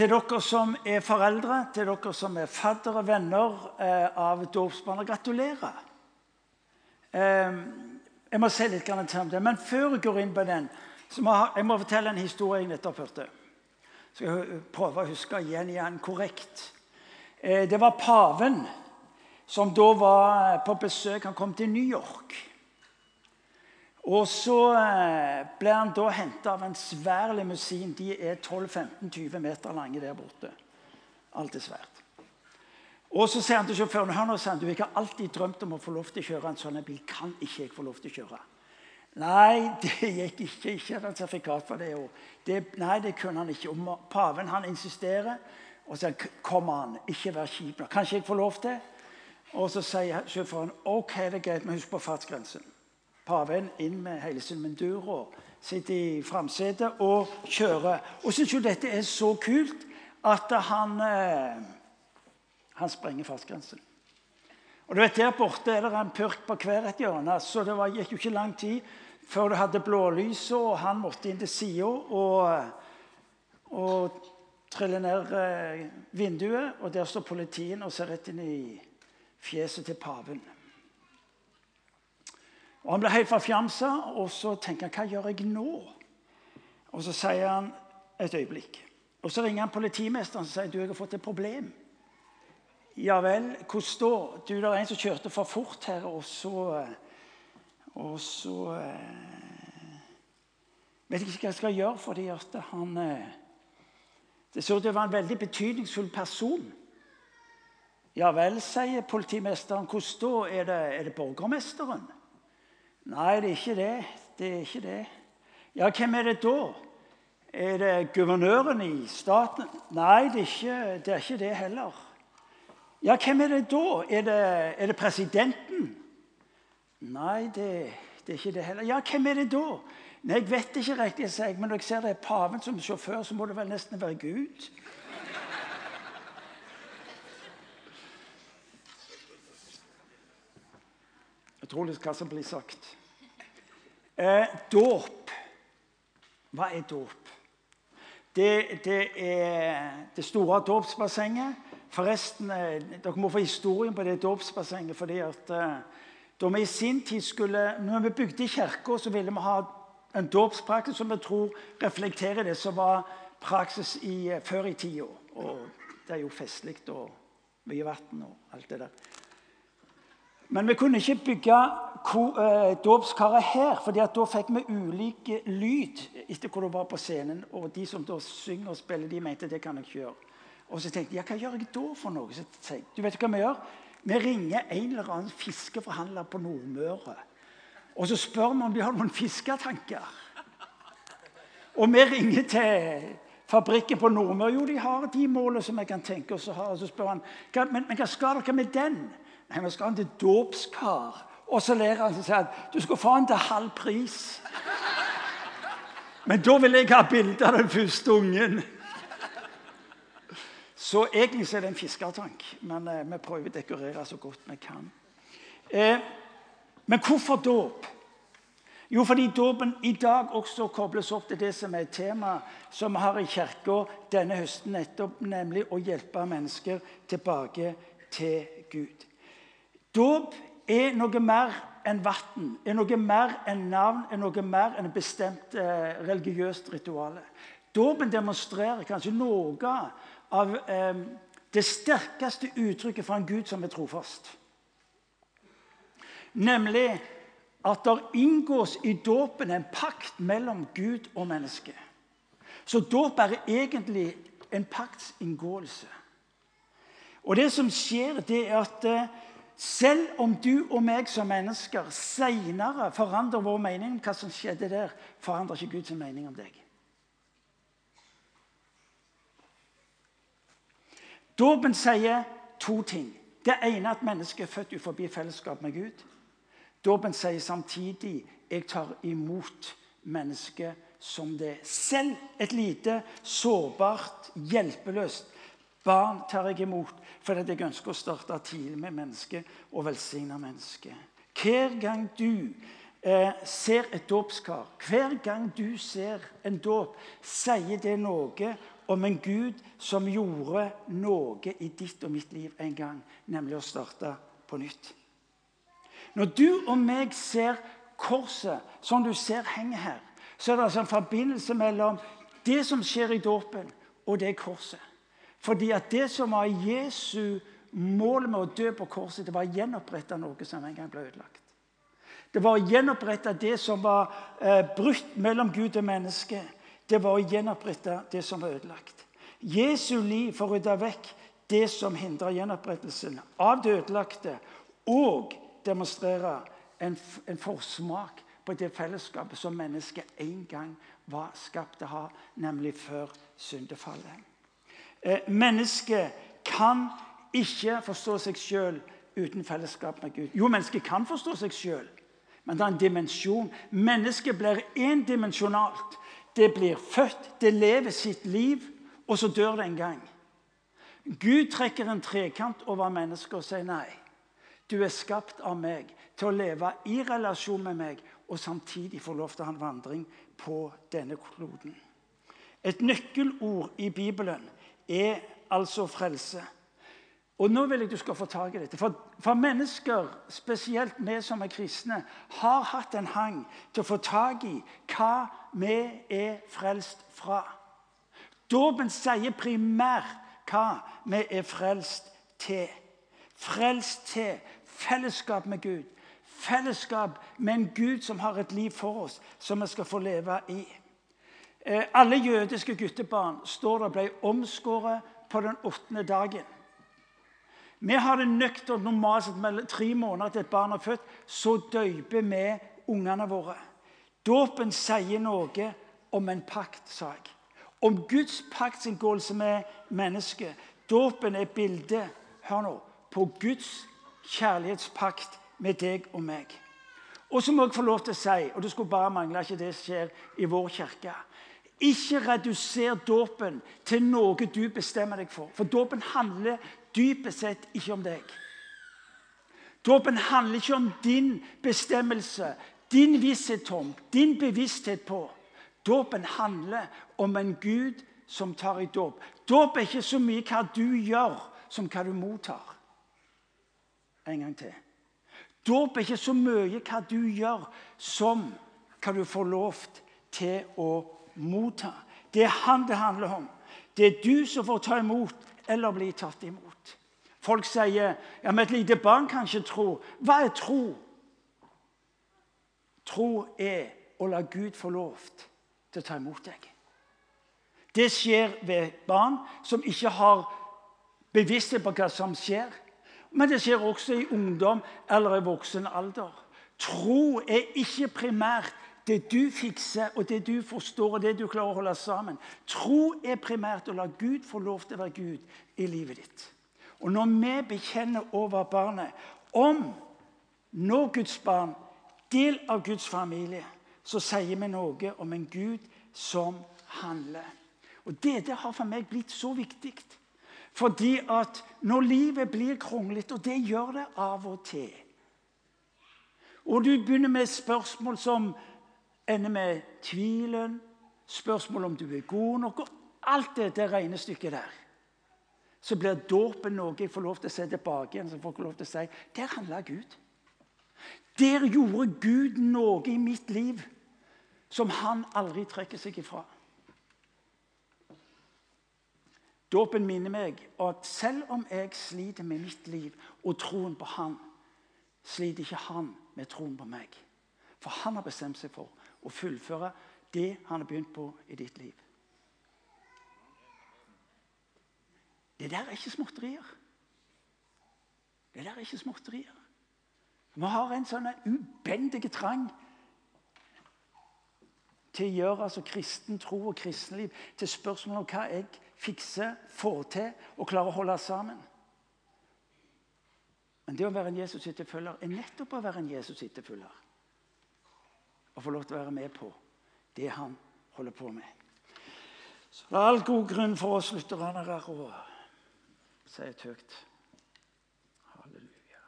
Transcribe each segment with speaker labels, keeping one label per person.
Speaker 1: til dere som er foreldre, til dere som er faddere, venner eh, av dåpsbarna gratulerer. Eh, jeg må si litt om det, men før jeg går inn på den, så må jeg, jeg må fortelle en historie jeg nettopp hørte. Så jeg prøver å huske igjen igjen korrekt. Eh, det var paven som da var på besøk. Han kom til New York. Og så eh, ble han da henta av en svær limousin. De er 12-15-20 meter lange der borte. Alt er svært. Og så sier han til sjåføren hør nå, du jeg har alltid drømt om å få lov til å kjøre en sånn bil. Kan ikke jeg få lov til å kjøre? Nei, det gikk ikke. Ikke hadde han sertifikat for det. det. Nei, det kunne han ikke. Og paven han insisterer. Og så kommer han. Ikke vær kjip. Kan ikke jeg få lov til? Og så sier sjåføren ok, det er greit, men husk på fartsgrensen. Paven inn med hele sin mundur og sitter i framsetet og kjører. Og syns jo dette er så kult at han, eh, han sprenger fartsgrensen. Og du vet, Der borte er det en purk på hvert hjørne, så det var, gikk jo ikke lang tid før du hadde blålyset, og han måtte inn til sida og, og trille ned eh, vinduet. Og der står politien og ser rett inn i fjeset til paven. Og Han ble helt forfjamsa, og så tenker han hva gjør jeg nå? Og så sier han et øyeblikk. Og Så ringer han politimesteren og sier du, jeg har fått et problem. Ja vel, hvordan da? Du, Det er en som kjørte for fort her, og så Og så eh, vet ikke hva jeg skal gjøre, fordi at han eh, Det så ut til å være en veldig betydningsfull person. Ja vel, sier politimesteren. Hvordan da? Er det, er det borgermesteren? Nei, det er ikke det. Det er ikke det. Ja, hvem er det da? Er det guvernøren i staten? Nei, det er ikke det, er ikke det heller. Ja, hvem er det da? Er det, er det presidenten? Nei, det, det, er ikke det heller. Ja, hvem er det da? Nei, Jeg vet ikke riktig, jeg, men når jeg ser det er paven som sjåfør, så må det vel nesten være Gud. Utrolig hva som blir sagt. Eh, dåp. Hva er dåp? Det, det, er det store dåpsbassenget. Forresten, eh, Dere må få historien på det dåpsbassenget. fordi at eh, da vi i sin tid skulle, når vi bygde kirka, så ville vi ha en dåpspraksis som vi tror reflekterer det som var praksis i, eh, før i tida. Og det er jo festlig og mye vann og alt det der. Men vi kunne ikke bygge eh, dåpskaret her, for da fikk vi ulik lyd etter hvor du var på scenen. Og de som da synger og spiller, de mente det kan jeg ikke gjøre. Og så tenkte jeg, ja, hva gjør jeg da for noe? Så tenkte, du vet hva Vi gjør? Vi ringer en eller annen fiskeforhandler på Nordmøre. Og så spør vi om de har noen fisketanker. Og vi ringer til fabrikken på Nordmøre. Jo, de har de målene som jeg kan tenke oss å ha. Og så spør han men, men hva skal dere med den? Nei, vi skal ha den til dåpskar. Og så ler han sier at du skal få han til halv pris. Men da vil jeg ha bilde av den første ungen. Så egentlig så er det en fiskertank, men eh, vi prøver å dekorere så godt vi kan. Eh, men hvorfor dåp? Jo, fordi dåpen i dag også kobles opp til det som er tema som vi har i kirka denne høsten, nettopp, nemlig å hjelpe mennesker tilbake til Gud. Dåp er noe mer enn vann, er noe mer enn navn, er noe mer enn et bestemt eh, religiøst ritual. Dåpen demonstrerer kanskje noe av eh, det sterkeste uttrykket for en Gud som er trofast. Nemlig at det inngås i dåpen en pakt mellom Gud og menneske. Så dåp er egentlig en paktsinngåelse. Og det som skjer, det er at eh, selv om du og meg som mennesker seinere forandrer vår mening om hva som skjedde der, forandrer ikke Guds mening om deg. Dåpen sier to ting. Det ene er at mennesket er født utenfor fellesskap med Gud. Dåpen sier samtidig jeg tar imot mennesket som det. Selv et lite, sårbart, hjelpeløst barn tar jeg imot fordi jeg ønsker å starte tidlig med mennesket og velsigne mennesket. Hver gang du eh, ser et dåpskar, hver gang du ser en dåp, sier det noe om en Gud som gjorde noe i ditt og mitt liv en gang, nemlig å starte på nytt. Når du og meg ser korset som du ser henger her, så er det altså en forbindelse mellom det som skjer i dåpen, og det korset. Fordi at det som var Jesu mål med å dø på korset, det var å gjenopprette noe som en gang ble ødelagt. Det var å gjenopprette det som var eh, brutt mellom Gud og menneske. Det var å gjenopprette det som var ødelagt. Jesu liv for å rydde vekk det som hindrer gjenopprettelsen av det ødelagte, og demonstrere en, en forsmak på det fellesskapet som mennesket en gang var skapt til å ha, nemlig før syndefallet. Eh, mennesket kan ikke forstå seg sjøl uten fellesskap med Gud. Jo, mennesket kan forstå seg sjøl, men det er en dimensjon. Mennesket blir endimensjonalt. Det blir født, det lever sitt liv, og så dør det en gang. Gud trekker en trekant over mennesket og sier nei. Du er skapt av meg til å leve i relasjon med meg og samtidig få lov til å ha en vandring på denne kloden. Et nøkkelord i Bibelen er altså frelse. Og nå vil jeg du skal få tak i dette. For, for, mennesker, spesielt vi som er kristne, har hatt en hang til å få tak i hva vi er frelst fra. Dåpen sier primært hva vi er frelst til. Frelst til fellesskap med Gud. Fellesskap med en Gud som har et liv for oss, som vi skal få leve i. Eh, alle jødiske guttebarn står det ble omskåret på den åttende dagen. Vi har det nøkternt normalt sett mellom tre måneder til et barn er født. Så døyper vi ungene våre. Dåpen sier noe om en paktsak. Om Guds paktsinngåelse med mennesket. Dåpen er bildet hør nå, på Guds kjærlighetspakt med deg og meg. Og så må jeg få lov til å si, og det skulle bare mangle ikke det skjer i vår kirke Ikke reduser dåpen til noe du bestemmer deg for. For dåpen handler dypest sett ikke om deg. Dåpen handler ikke om din bestemmelse, din visshet om, din bevissthet på. Dåpen handler om en Gud som tar i dåp. Dåp er ikke så mye hva du gjør, som hva du mottar. En gang til. Dåp er ikke så mye hva du gjør, som hva du får lov til å motta. Det er han det handler om. Det er du som får ta imot eller bli tatt imot. Folk sier ja, men et lite barn kan ikke tro. Hva er tro? Tro er å la Gud få lov til å ta imot deg. Det skjer ved barn som ikke har bevissthet på hva som skjer. Men det skjer også i ungdom eller i voksen alder. Tro er ikke primært det du fikser, og det du forstår og det du klarer å holde sammen. Tro er primært å la Gud få lov til å være Gud i livet ditt. Og når vi bekjenner over barnet om nå Guds barn, del av Guds familie, så sier vi noe om en Gud som handler. Og Dette har for meg blitt så viktig. Fordi at når livet blir kronglete, og det gjør det av og til Og du begynner med spørsmål som ender med tvilen, spørsmål om du er god nok og Alt det, det regnestykket der. Så blir dåpen noe jeg får lov til å se tilbake igjen. så får lov til å si, Der handla Gud. Der gjorde Gud noe i mitt liv som han aldri trekker seg ifra. Dåpen minner meg at selv om jeg sliter med mitt liv og troen på Han, sliter ikke han med troen på meg. For han har bestemt seg for å fullføre det han har begynt på i ditt liv. Det der er ikke småtterier. Det der er ikke småtterier. Vi har en sånn ubendig trang til å gjøre altså kristen tro og kristenliv til spørsmål om hva jeg fikser, får til og klarer å holde sammen. Men det å være en Jesus-etterfølger er nettopp å være en Jesus-etterfølger. Å få lov til å være med på det han holder på med. Så det er all god grunn for oss lutheranere å si et høyt halleluja.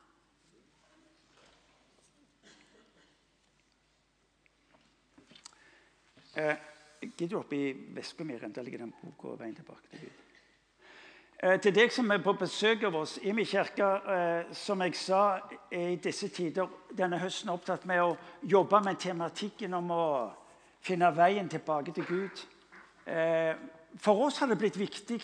Speaker 1: Eh, gidder du oppi veska mi? Der ligger den boka 'Veien tilbake til Gud'. Eh, til deg som er på besøk av oss i min kirke, eh, som jeg sa, er i disse tider denne høsten opptatt med å jobbe med tematikken om å finne veien tilbake til Gud. Eh, for oss har det blitt viktig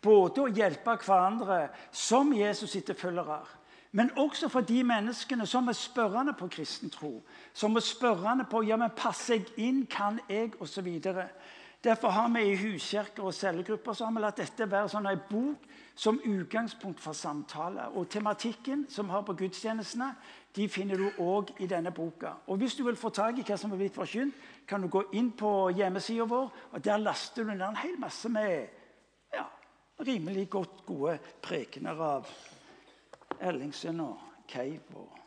Speaker 1: både å hjelpe hverandre som Jesus' etterfølgere, men også for de menneskene som er spørrende på kristen tro. Som er spørrende på ja, men passer jeg inn, kan jeg, osv. Derfor har vi i huskirker og cellegrupper så har vi latt dette være sånn en bok som utgangspunkt for samtale. Og tematikken som har på gudstjenestene, de finner du òg i denne boka. Og Hvis du vil få tak i hva som er blitt forkynt, kan du gå inn på hjemmesida vår. og Der laster du ned en hel masse med ja, rimelig godt gode prekener av Ellingsen og Keiv og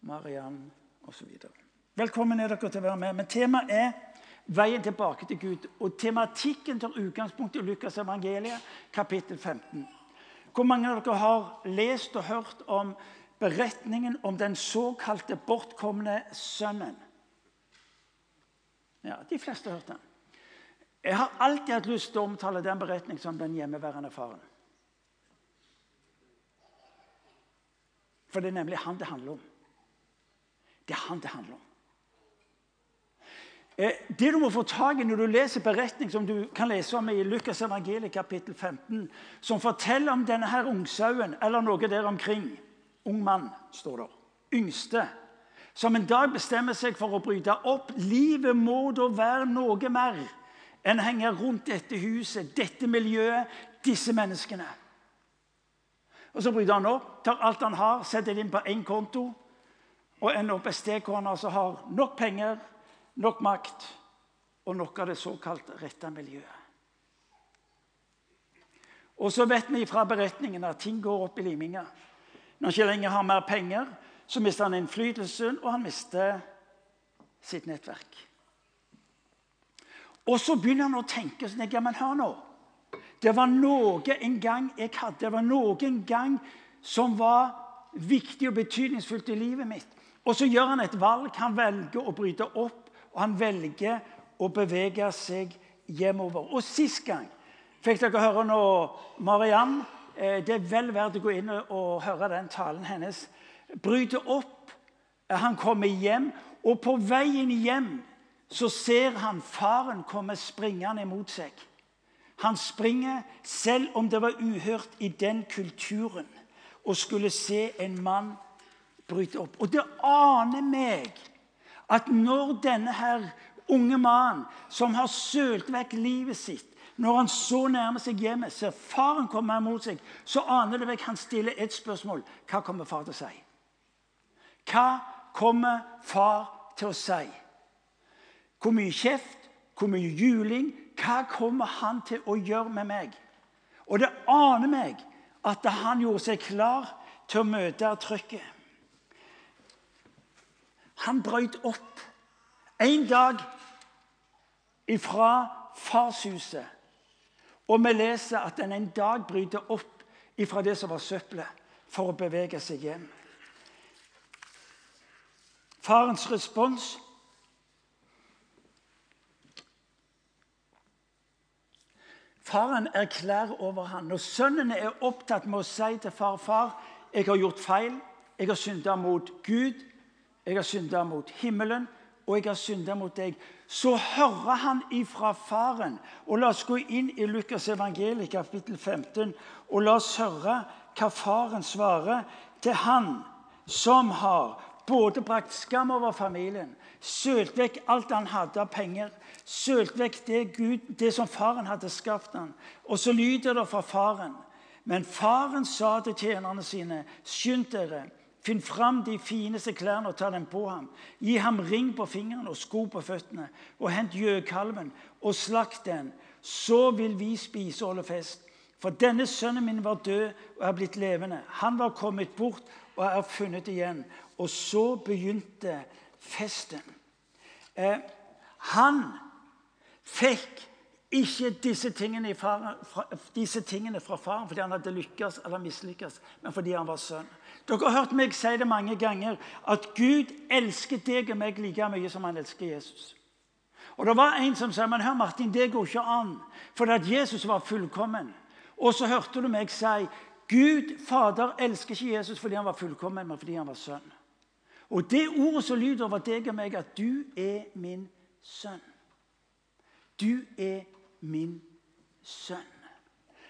Speaker 1: Mariann osv. Velkommen er dere til å være med. Men temaet er veien tilbake til Gud. Og tematikken tar utgangspunkt i Lukas evangeliet, kapittel 15. Hvor mange av dere har lest og hørt om beretningen om den såkalte bortkomne sønnen? Ja, De fleste har hørt den. Jeg har alltid hatt lyst til å omtale den beretningen som den hjemmeværende faren. For det er nemlig han det handler om. Det er han det handler om. Eh, det du må få tak i når du leser beretning som du kan lese om i Lukas evangeliet kapittel 15, som forteller om denne her ungsauen, eller noe der omkring Ung mann, står det. Yngste. Som en dag bestemmer seg for å bryte opp. Livet må da være noe mer enn å henge rundt dette huset, dette miljøet, disse menneskene. Og Så bryter han opp, tar alt han har, setter det inn på én konto og ender opp et sted hvor han altså har nok penger, nok makt og nok av det såkalt rette miljøet. Og så vet vi fra beretningen at ting går opp i liminga. Når han ikke lenger har mer penger, så mister han innflytelsen, og han mister sitt nettverk. Og så begynner han å tenke sånn ja, men hør nå. Det var noe en gang jeg hadde. Det var noe en gang som var viktig og betydningsfullt i livet mitt. Og så gjør han et valg. Han velger å bryte opp, og han velger å bevege seg hjemover. Og sist gang fikk dere høre nå Mariann eh, Det er vel verdt å gå inn og høre den talen hennes. Bryter opp. Han kommer hjem, og på veien hjem så ser han faren komme springende imot seg. Han springer selv om det var uhørt i den kulturen å skulle se en mann bryte opp. Og det aner meg at når denne her unge mannen, som har sølt vekk livet sitt Når han så nærmer seg hjemmet, ser faren komme mot seg, så aner det meg han stiller et spørsmål. Hva kommer far til å si? Hva kommer far til å si? Hvor mye kjeft, hvor mye juling, hva kommer han til å gjøre med meg? Og det aner meg at han gjorde seg klar til å møte trykket. Han brøt opp en dag ifra farshuset. Og vi leser at han en dag bryter opp ifra det som var søppelet, for å bevege seg hjem. Farens respons Faren erklærer over ham. Når sønnene er opptatt med å si til far far, jeg har gjort feil, jeg har synda mot Gud, jeg har synda mot himmelen, og jeg har synda mot deg, så hører han ifra faren. Og La oss gå inn i Lukas evangelium kapittel 15, og la oss høre hva faren svarer til han som har både brakt skam over familien, sølt vekk alt han hadde av penger, sølt vekk det, Gud, det som faren hadde skapt han. Og så lyder det fra faren. Men faren sa til tjenerne sine.: Skynd dere, finn fram de fineste klærne og ta dem på ham. Gi ham ring på fingrene og sko på føttene. Og hent gjøkalven og slakt den. Så vil vi spise og holde fest. For denne sønnen min var død og er blitt levende. Han var kommet bort og er funnet igjen. Og så begynte festen. Eh, han fikk ikke disse tingene, faren, fra, disse tingene, fra faren fordi han hadde lykkes eller mislykkes, men fordi han var sønn. Dere har hørt meg si det mange ganger at Gud elsker deg og meg like mye som han elsker Jesus. Og det var en som sa men hør Martin, det går ikke an, fordi at Jesus var fullkommen. Og så hørte du meg si Gud Fader elsker ikke Jesus fordi han var fullkommen, men fordi han var sønn. Og det ordet som lyder over deg og meg, at du er min sønn. Du er min sønn.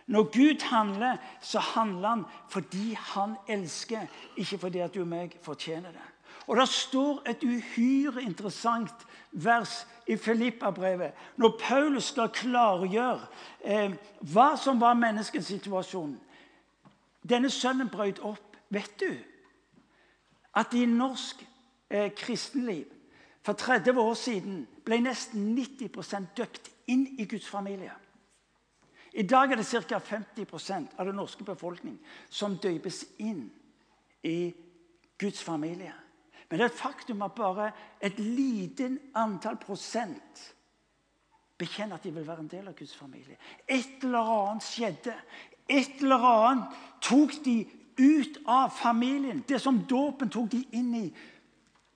Speaker 1: Når Gud handler, så handler han fordi han elsker, ikke fordi at du og meg fortjener det. Og Det står et uhyre interessant vers i Filippa-brevet når Paulus skal klargjøre eh, hva som var menneskets situasjon. Denne sønnen brøt opp. Vet du at i norsk eh, kristenliv for 30 år siden ble nesten 90% døpt inn i Guds familie? I dag er det ca. 50% av den norske befolkning som døpes inn i Guds familie. Men det er et faktum at bare et lite antall prosent bekjenner at de vil være en del av Guds familie. Et eller annet skjedde. Et eller annet tok de ut av familien. Det som dåpen tok de inn i,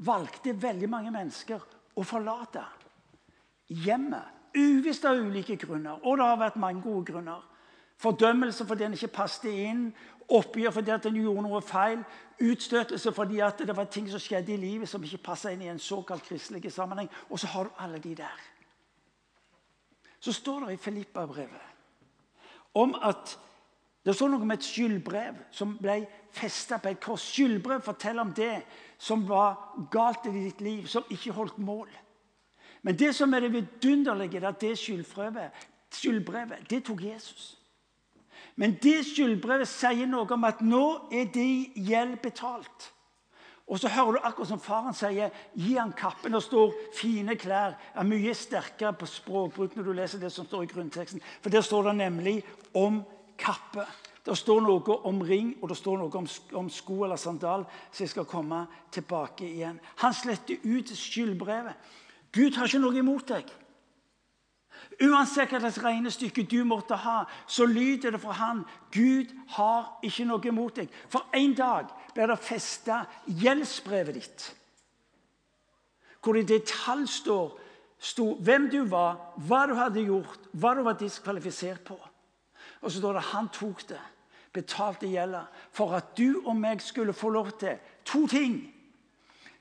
Speaker 1: valgte veldig mange mennesker å forlate hjemmet Uvisst av ulike grunner. Og det har vært mange gode grunner. Fordømmelse fordi en ikke passet inn. Oppgjør fordi at en gjorde noe feil. Utstøtelse fordi at det var ting som skjedde i livet som ikke passa inn i en såkalt kristelig sammenheng. Og så har du alle de der. Så står det i Filippa-brevet om at det står noe om et skyldbrev som ble festa på et kors. Skyldbrev forteller om det som var galt i ditt liv, som ikke holdt mål. Men det som er det vidunderlige, er at det skyldbrevet, det tok Jesus. Men det skyldbrevet sier noe om at nå er de gjeld betalt. Og så hører du akkurat som faren sier, gi han kappen. Det står fine klær. er mye sterkere på språkbruk når du leser det som står i grunnteksten. For der står det nemlig om kappe. Det står noe om ring, og det står noe om sko eller sandal. Så jeg skal komme tilbake igjen. Han sletter ut skyldbrevet. Gud har ikke noe imot deg. Uansett hva slags regnestykke du måtte ha, så lyder det fra han Gud har ikke noe imot deg. For en dag blir det festa gjeldsbrevet ditt, hvor det i detalj står sto hvem du var, hva du hadde gjort, hva du var diskvalifisert på. Og så står det han tok det, betalte gjelda, for at du og meg skulle få lov til to ting.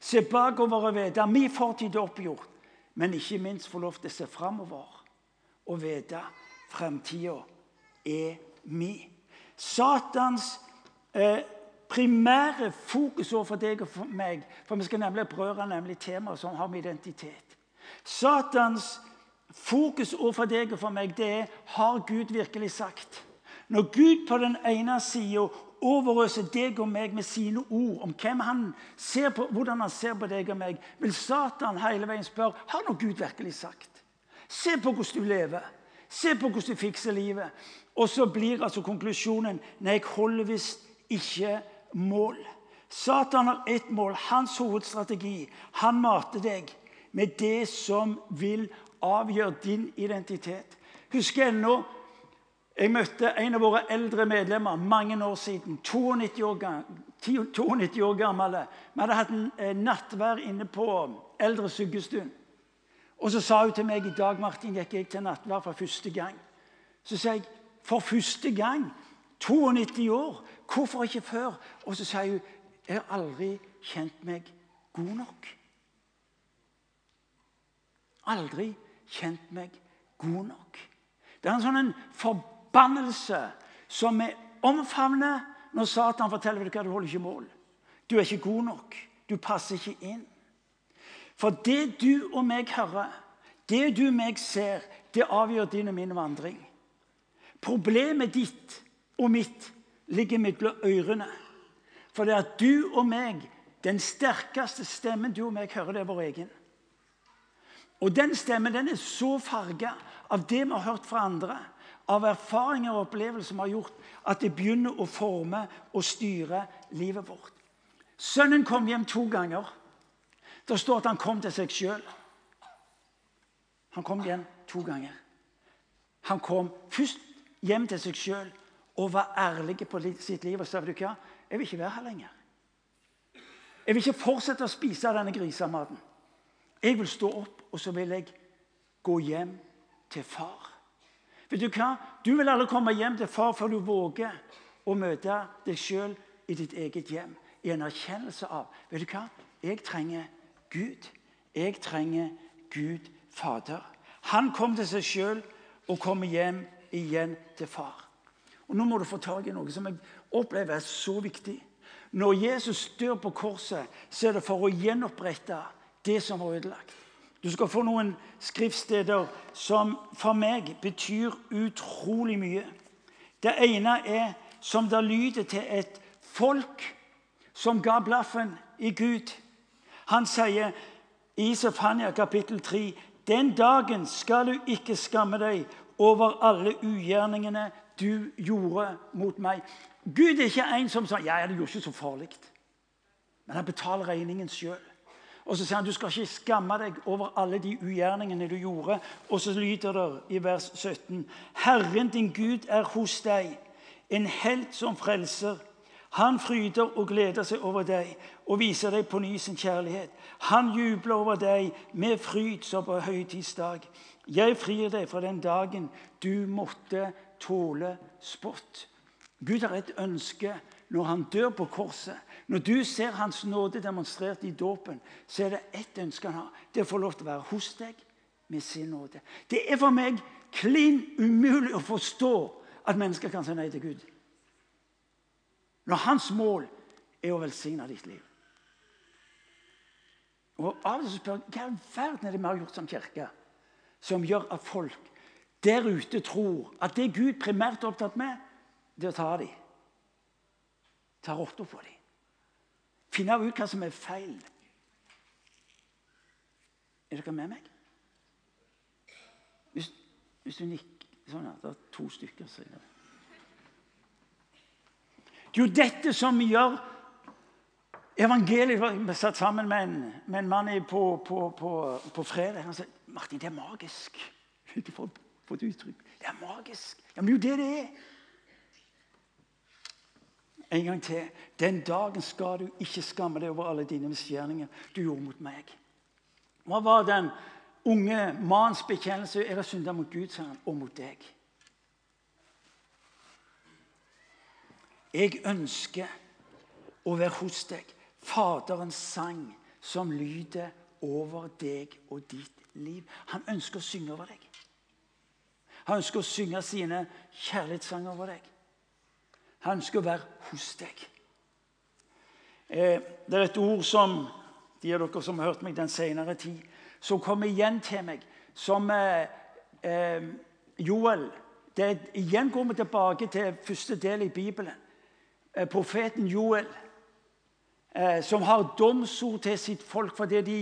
Speaker 1: Se bakover og vite min fortid er oppgjort men ikke minst få lov til å se framover og vite fremtida er mi. Satans eh, primære fokus overfor deg og for meg For vi skal nemlig berøre nemlig temaer som har med identitet. Satans fokus overfor deg og for meg det er har Gud virkelig sagt. Når Gud på den ene sida overøser deg og meg med sine ord om hvem han ser på, hvordan han ser på deg og meg, vil Satan hele veien spørre har nå Gud virkelig sagt. Se på hvordan du lever. Se på hvordan du fikser livet. Og så blir altså konklusjonen nei, jeg holder visst ikke mål. Satan har ett mål, hans hovedstrategi. Han mater deg med det som vil avgjøre din identitet. Husker ennå jeg møtte en av våre eldre medlemmer mange år siden. 92 år, 92 år gammel. Vi hadde hatt en eh, nattvær inne på eldre syggestuen. Og så sa hun til meg i dag Martin, gikk jeg til nattvær for første gang. Så sa jeg for første gang. 92 år. Hvorfor ikke før? Og så sa hun jeg har aldri kjent meg god nok. Aldri kjent meg god nok. Det er en sånn en forbannelse som vi omfavner når Satan forteller deg at du holder ikke mål. Du er ikke god nok. Du passer ikke inn. For det du og meg hører, det du og meg ser, det avgjør din og min vandring. Problemet ditt og mitt ligger mellom ørene. For det er du og meg, den sterkeste stemmen du og meg hører, det er vår egen. Og den stemmen den er så farga av det vi har hørt fra andre av erfaringer og opplevelser som har gjort at det begynner å forme og styre livet vårt. Sønnen kom hjem to ganger. Det står at han kom til seg sjøl. Han kom hjem to ganger. Han kom først hjem til seg sjøl og var ærlig på sitt liv og sa du hva, jeg vil ikke være her lenger. Jeg vil ikke fortsette å spise denne grisematen. Jeg vil stå opp, og så vil jeg gå hjem til far. Vet Du hva? Du vil aldri komme hjem til far før du våger å møte deg sjøl i ditt eget hjem. I en erkjennelse av vet du hva? Jeg trenger Gud. Jeg trenger Gud Fader. Han kom til seg sjøl og kommer hjem igjen til far. Og Nå må du få tak i noe som jeg opplever er så viktig. Når Jesus dør på korset, så er det for å gjenopprette det som var ødelagt. Du skal få noen skriftsteder som for meg betyr utrolig mye. Det ene er som det lyder til et folk som ga blaffen i Gud. Han sier i Sefania kapittel 3.: Den dagen skal du ikke skamme deg over alle ugjerningene du gjorde mot meg. Gud er ikke en som sier ja, det gjorde ikke så farlig. Men han betaler regningen sjøl. Og så sier han du skal ikke skamme deg over alle de ugjerningene du gjorde. Og så lyder det i vers 17.: Herren din Gud er hos deg, en helt som frelser. Han fryder og gleder seg over deg og viser deg på ny sin kjærlighet. Han jubler over deg med fryd som på høytidsdag. Jeg frir deg fra den dagen du måtte tåle spott. Gud har et ønske når han dør på korset. Når du ser Hans nåde demonstrert i dåpen, så er det ett ønske han har. Det er å få lov til å være hos deg med sin nåde. Det er for meg klin umulig å forstå at mennesker kan si nei til Gud. Når hans mål er å velsigne ditt liv. Og Av og til spør jeg hva i verden er det vi har gjort som kirke som gjør at folk der ute tror at det Gud primært er opptatt med, det er å ta dem. Ta rotta på dem. Finne ut hva som er feil. Er dere med meg? Hvis, hvis du nikker sånn ja, Det er to stykker. Så det. det er jo dette som gjør evangeliet Vi satt sammen med en, med en mann på, på, på, på fredag. Han sa Martin, det er magisk. For, for et uttrykk. Det er magisk. Ja, Men jo det det er. En gang til. Den dagen skal du ikke skamme deg over alle dine misgjerninger du gjorde mot meg. Hva var den unge manns bekjennelse? Jeg har synda mot Gud, sa han, og mot deg. Jeg ønsker å være hos deg. Faderens sang som lyder over deg og ditt liv. Han ønsker å synge over deg. Han ønsker å synge sine kjærlighetssanger over deg. Han ønsker å være hos deg. Eh, det er et ord som de av dere som har hørt meg den senere tid, som kommer igjen til meg som eh, eh, Joel. Det er, igjen går vi tilbake til første del i Bibelen. Eh, profeten Joel, som har domsord til sitt folk fordi de,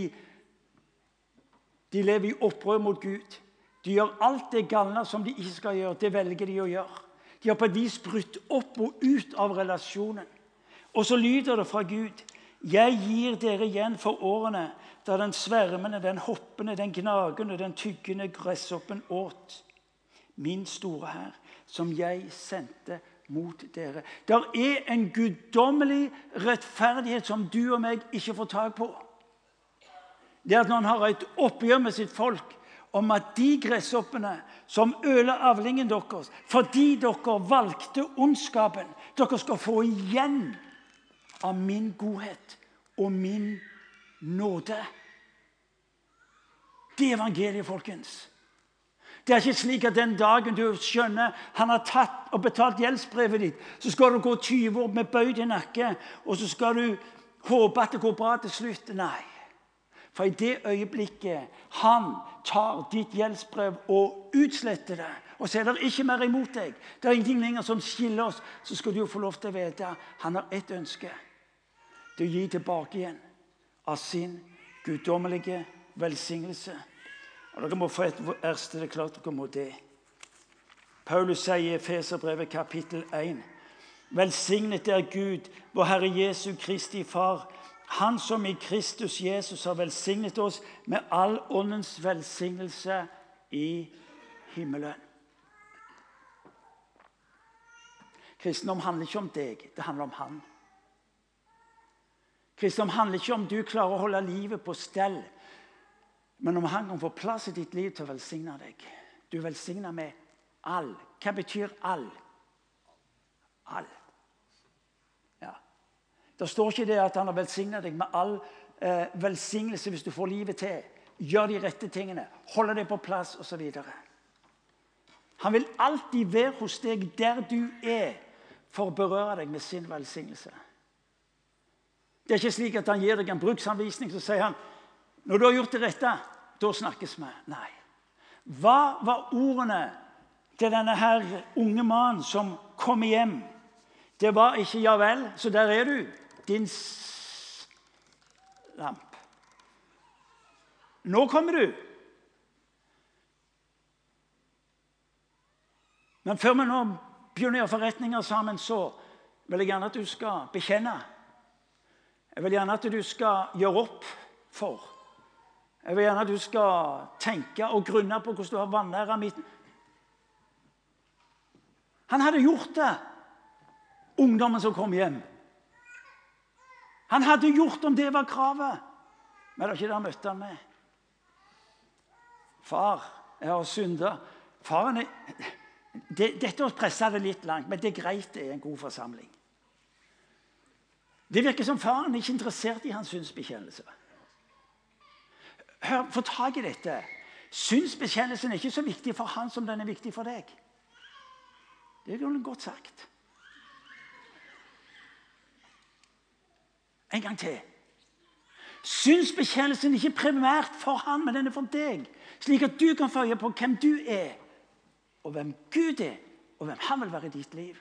Speaker 1: de lever i opprør mot Gud. De gjør alt det galne som de ikke skal gjøre. Det velger de å gjøre. De har på et vis brutt opp og ut av relasjonen. Og så lyder det fra Gud Jeg gir dere igjen for årene da den svermende, den hoppende, den gnagende, den tyggende gresshoppen åt min store hær, som jeg sendte mot dere. Der er en guddommelig rettferdighet som du og meg ikke får tak på. Det at når han har et oppgjør med sitt folk, om at de gresshoppene som øler avlingen deres fordi dere valgte ondskapen, dere skal få igjen av min godhet og min nåde. Det er evangeliet, folkens. Det er ikke slik at den dagen du skjønner han har tatt og betalt gjeldsbrevet ditt, så skal du gå 20 år med bøyd i nakke, og så skal du håpe at det går bra til slutt. Nei. For i det øyeblikket han tar ditt gjeldsbrev og utsletter det, og så er det ikke mer imot deg, det er ingenting lenger som skiller oss, så skal du jo få lov til å vite han har ett ønske. Det å gi tilbake igjen av sin guddommelige velsignelse. Og Dere må få et vers til det er klart dere må det. Paulus sier i Feserbrevet kapittel 1.: Velsignet er Gud, vår Herre Jesu Kristi Far han som i Kristus Jesus har velsignet oss med all åndens velsignelse i himmelen. Kristendom handler ikke om deg, det handler om Han. Kristendom handler ikke om du klarer å holde livet på stell. Men om han kan få plass i ditt liv til å velsigne deg Du er velsigna med all. Hva betyr all? All. Det står ikke det at han har velsigna deg med all eh, velsignelse hvis du får livet til. Gjør de rette tingene, holde deg på plass osv. Han vil alltid være hos deg der du er, for å berøre deg med sin velsignelse. Det er ikke slik at han gir deg en bruksanvisning så sier han, når du har gjort det rette, da snakkes vi. Nei. Hva var ordene til denne her unge mannen som kom hjem? Det var ikke 'ja vel, så der er du, din lamp'. Nå kommer du. Men før vi nå begynner å gjøre forretninger sammen, så vil jeg gjerne at du skal bekjenne. Jeg vil gjerne at du skal gjøre opp for jeg vil gjerne at du skal tenke og grunne på hvordan du har vanæra mitt Han hadde gjort det, ungdommen som kom hjem. Han hadde gjort om det var kravet. Men det var ikke det han møtte han med. Far, jeg har synda. Faren er det, Dette å presse det litt langt, men det er greit det er en god forsamling. Det virker som faren er ikke interessert i hans synsbekjennelse. Hør, Få tak i dette. Synsbekjennelsen er ikke så viktig for han som den er viktig for deg. Det er godt sagt. En gang til. Synsbekjennelsen er ikke primært for han, men den er for deg. Slik at du kan øye på hvem du er, og hvem Gud er, og hvem han vil være i ditt liv.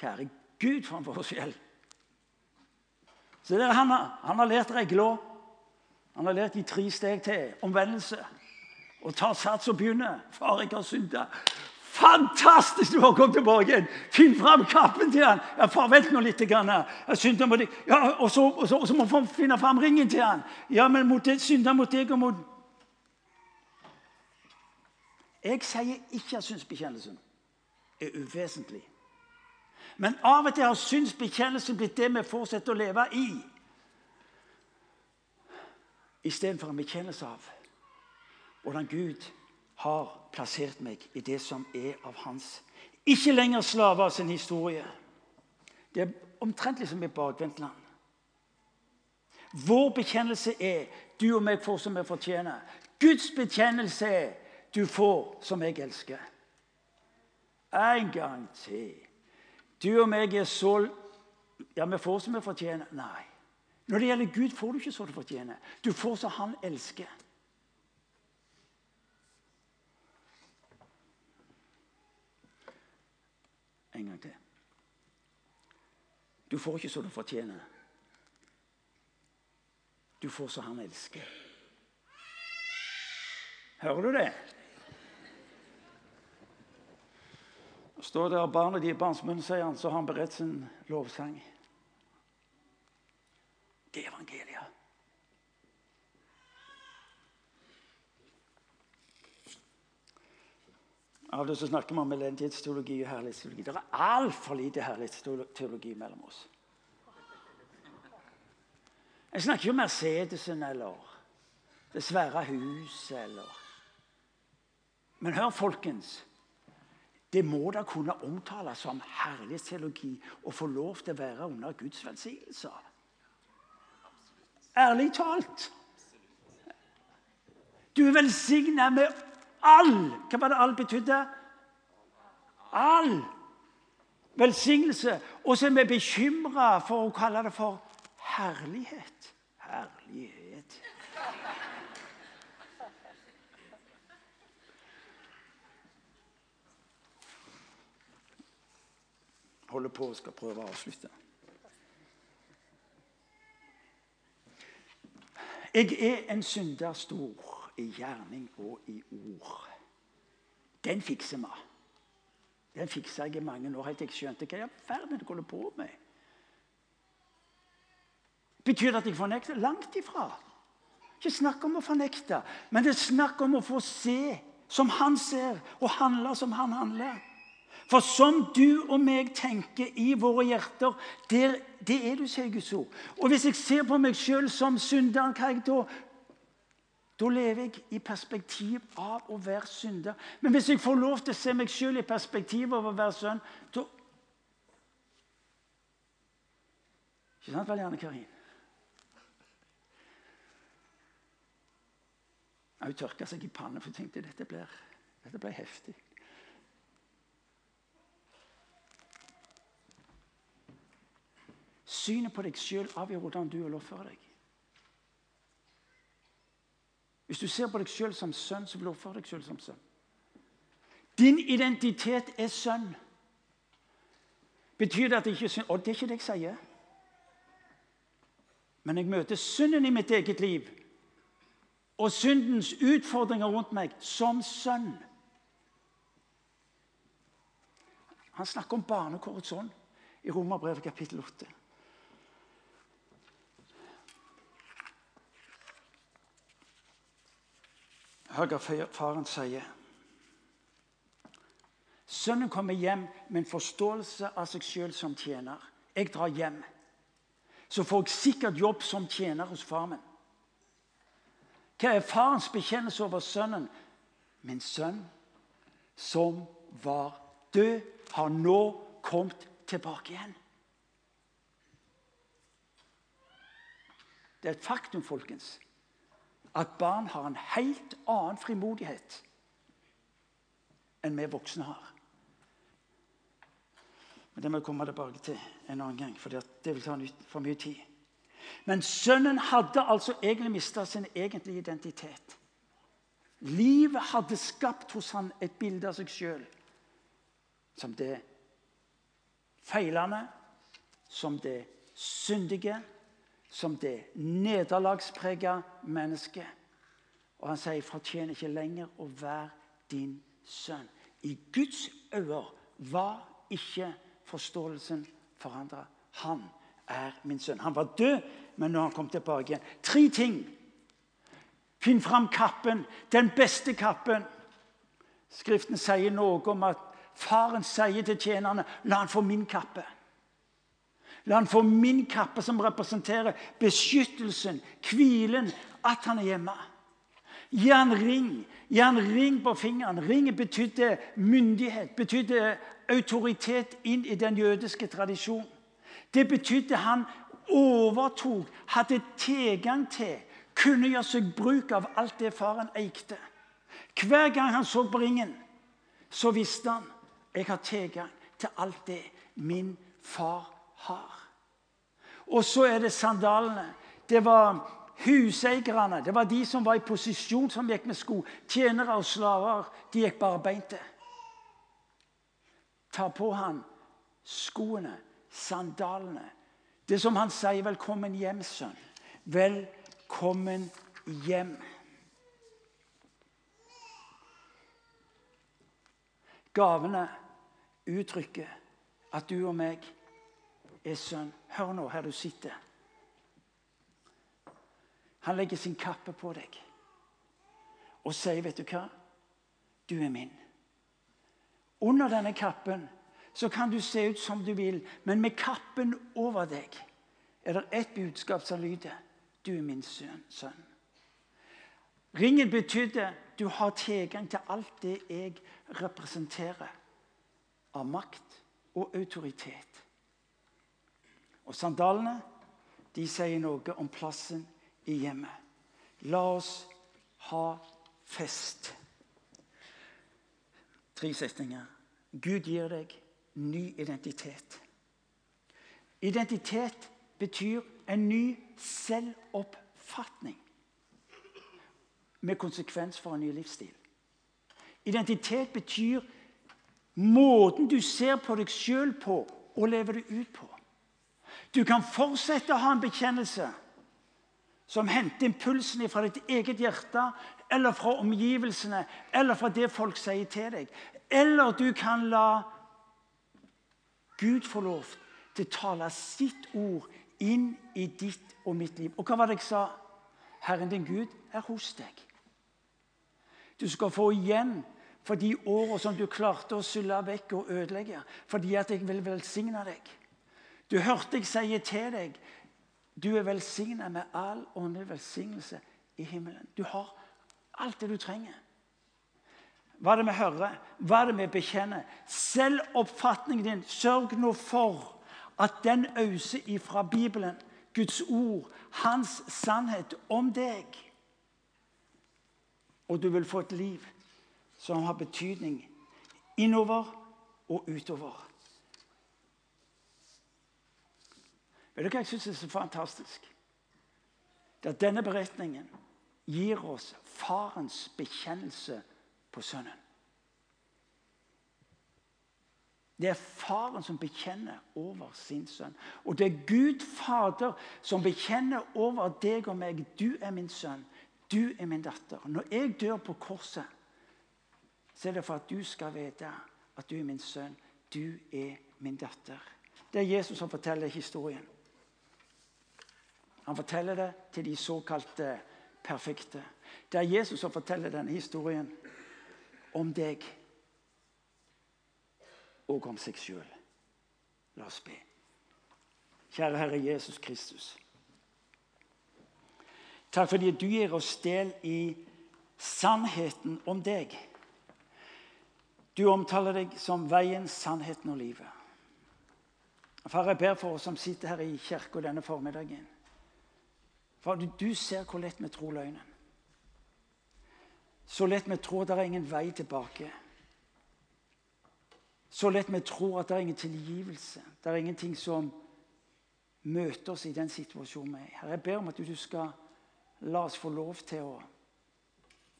Speaker 1: Kjære Gud, for en forskjell. Så der, han, har, han har lært regla. Han har lært de tre steg til omvendelse. Og tar sats og begynner. Far, jeg har synda. Fantastisk du har kommet tilbake igjen! Finn fram kappen til han. Ja, far, vent nå litt. Grann. Jeg synder mot deg. Ja, og så, og så, og så må vi finne fram ringen til han. Ja, men mot det, synder mot deg og mot Jeg sier ikke at synsbekjennelsen er uvesentlig. Men av og til har synsbekjennelsen blitt det vi fortsetter å leve i istedenfor en bekjennelse av hvordan Gud har plassert meg i det som er av hans. Ikke lenger slave av sin historie. Det er omtrent liksom i bakvendtland. Vår bekjennelse er du og meg får som vi fortjener. Guds bekjennelse er du får som jeg elsker. En gang til. Du og meg er så Ja, vi får som vi fortjener. Nei. Når det gjelder Gud, får du ikke så du fortjener. Du får som han elsker. En gang til. Du får ikke så du fortjener. Du får så han elsker. Hører du det? Står der barnet i barns munn, sier han, så har han beredt sin lovsang. Det er evangeliet. Av det så snakker vi om elendighetsteologi og herlighetsteologi. Det er altfor lite herlighetsteologi mellom oss. Jeg snakker ikke om Mercedesen eller det svære huset eller Men hør, folkens. Det må da kunne omtales som herlighetsteologi å få lov til å være under Guds velsignelse. Ærlig talt. Du er velsigna med all Hva var det all betydde? All velsignelse. Og så er vi bekymra for å kalle det for herlighet. Herlighet. Holder på og skal prøve å avslutte. Jeg er en synder stor i gjerning og i ord. Den fikser vi. Den fiksa jeg i mange år helt til jeg skjønte hva i all verden jeg holder på med. Betyr det at jeg fornekter? Langt ifra. Ikke snakk om å fornekte, men det er snakk om å få se som han ser, og handle som han handler. For som du og meg tenker i våre hjerter, der, det er du, sier Guds ord. Og hvis jeg ser på meg sjøl som synderen, hva jeg da Da lever jeg i perspektiv av å være synder. Men hvis jeg får lov til å se meg sjøl i perspektiv av å være sønn, da Ikke sant, vel, Janne Karin? Hun tørka seg i pannen, for hun tenkte dette blir, dette blir heftig. Synet på deg sjøl avgjør hvordan du vil oppføre deg. Hvis du ser på deg sjøl som sønn, så vil du oppføre deg sjøl som sønn. Din identitet er sønn. Betyr det at jeg ikke er synd? Og det er ikke det jeg sier. Men jeg møter synden i mitt eget liv og syndens utfordringer rundt meg som sønn. Han snakker om barnekårets ånd i Romerbrevet kapittel 8. Hør hva faren sier. Sønnen kommer hjem med en forståelse av seg sjøl som tjener. Jeg drar hjem. Så får jeg sikkert jobb som tjener hos far min. Hva er farens bekjennelse over sønnen? Min sønn som var død, har nå kommet tilbake igjen. Det er et faktum, folkens at barn har en helt annen frimodighet enn vi voksne har. Men Det må jeg komme tilbake til en annen gang, for det vil ta for mye tid. Men sønnen hadde altså egentlig mista sin egentlige identitet. Livet hadde skapt hos han et bilde av seg sjøl som det feilende, som det syndige, som det nederlagsprega mennesket. Og han sier, fortjener ikke lenger å være din sønn'. I Guds øyne var ikke forståelsen forandra. Han er min sønn. Han var død, men nå har han kommet tilbake igjen. Tre ting. Finn fram kappen, den beste kappen. Skriften sier noe om at faren sier til tjenerne 'La han få min kappe'. La han få min kappe, som representerer beskyttelsen, hvilen, at han er hjemme. Gi han ring. Gi han ring på fingeren. Ringen betydde myndighet, betydde autoritet inn i den jødiske tradisjonen. Det betydde han overtok, hadde tilgang til, kunne gjøre seg bruk av alt det faren eikte. Hver gang han så på ringen, så visste han jeg har tilgang til alt det min far har. Og så er det sandalene. Det var huseierne. Det var de som var i posisjon, som gikk med sko. Tjenere og slaver de gikk barbeinte. Ta på han skoene, sandalene. Det som han sier 'Velkommen hjem, sønn'. Velkommen hjem. Gavene uttrykker at du og meg er sønn. Hør nå her du sitter. Han legger sin kappe på deg og sier, 'Vet du hva? Du er min.' Under denne kappen så kan du se ut som du vil, men med kappen over deg er det ett budskap som lyder, 'Du er min sønn'. Ringen betydde du har tilgang til alt det jeg representerer av makt og autoritet. Og sandalene de sier noe om plassen i hjemmet. La oss ha fest. Tre setninger. Gud gir deg ny identitet. Identitet betyr en ny selvoppfatning med konsekvens for en ny livsstil. Identitet betyr måten du ser på deg sjøl på og lever det ut på. Du kan fortsette å ha en bekjennelse som henter impulsen fra ditt eget hjerte eller fra omgivelsene eller fra det folk sier til deg. Eller du kan la Gud få lov til å tale sitt ord inn i ditt og mitt liv. Og hva var det jeg sa? Herren din Gud er hos deg. Du skal få igjen for de årene som du klarte å sylle vekk og ødelegge, fordi at jeg vil velsigne deg. Du hørte jeg sier til deg du er velsigna med all åndelig velsignelse i himmelen. Du har Alt det du trenger. Hva er det vi hører? Hva er det vi bekjenner? Selv oppfatningen din. Sørg nå for at den øser ifra Bibelen, Guds ord, hans sannhet om deg. Og du vil få et liv som har betydning innover og utover. Vet du hva jeg syns er så fantastisk? Det er at denne beretningen gir oss farens bekjennelse på sønnen. Det er faren som bekjenner over sin sønn. Og det er Gud Fader som bekjenner over deg og meg. Du er min sønn. Du er min datter. Når jeg dør på korset, så er det for at du skal vite at du er min sønn. Du er min datter. Det er Jesus som forteller historien. Han forteller det til de såkalte perfekte. Det er Jesus som forteller denne historien om deg og om seg sjøl. La oss be. Kjære Herre Jesus Kristus. Takk fordi du gir oss del i sannheten om deg. Du omtaler deg som veien, sannheten og livet. Far, jeg ber for oss som sitter her i kirka denne formiddagen. Far, du ser hvor lett vi tror løgnen. Så lett vi tror det er ingen vei tilbake. Så lett vi tror at det er ingen tilgivelse. Det er ingenting som møter oss i den situasjonen vi er i. Herre, jeg ber om at du skal la oss få lov til å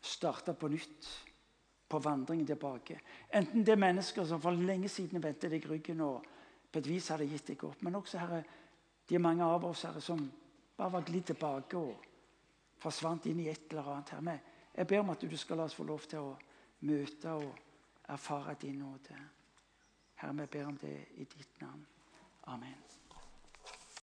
Speaker 1: starte på nytt på vandringen tilbake. Enten det er mennesker som for lenge siden vendte deg ryggen og på et vis hadde gitt deg opp, men også herre, de mange av oss herre, som bare var glidd tilbake og forsvant inn i et eller annet. Herre, jeg ber om at du skal la oss få lov til å møte og erfare din nåde. Herre, vi ber om det i ditt navn. Amen.